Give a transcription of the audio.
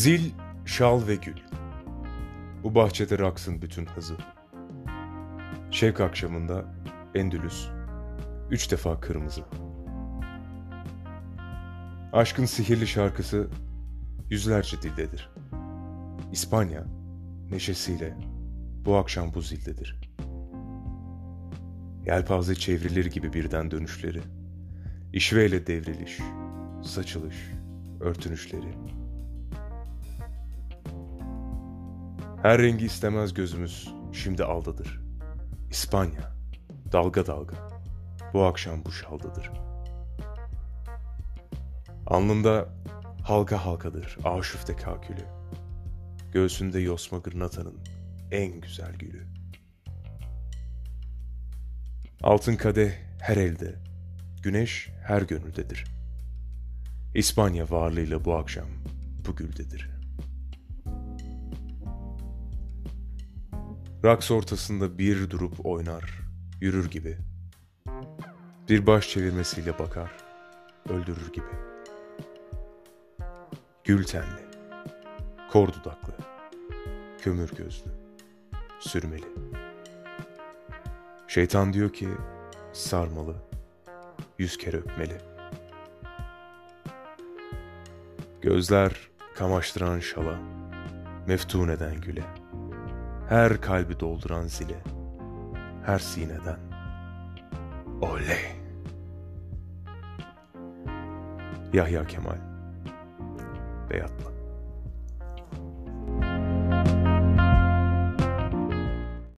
Zil, şal ve gül. Bu bahçede raksın bütün hızı. Şevk akşamında Endülüs, üç defa kırmızı. Aşkın sihirli şarkısı yüzlerce dildedir. İspanya neşesiyle bu akşam bu zildedir. Yelpaze çevrilir gibi birden dönüşleri, işveyle devriliş, saçılış, örtünüşleri. Her rengi istemez gözümüz şimdi aldadır. İspanya, dalga dalga, bu akşam bu şaldadır. Alnında halka halkadır aşıfte kakülü. Göğsünde yosma gırnatanın en güzel gülü. Altın kadeh her elde, güneş her gönüldedir. İspanya varlığıyla bu akşam bu güldedir. Raks ortasında bir durup oynar, yürür gibi. Bir baş çevirmesiyle bakar, öldürür gibi. Gül tenli, kor dudaklı, kömür gözlü, sürmeli. Şeytan diyor ki sarmalı, yüz kere öpmeli. Gözler kamaştıran şala, meftun eden güle. Her kalbi dolduran zile, her sineden. Oley! Yahya Kemal Beyatlı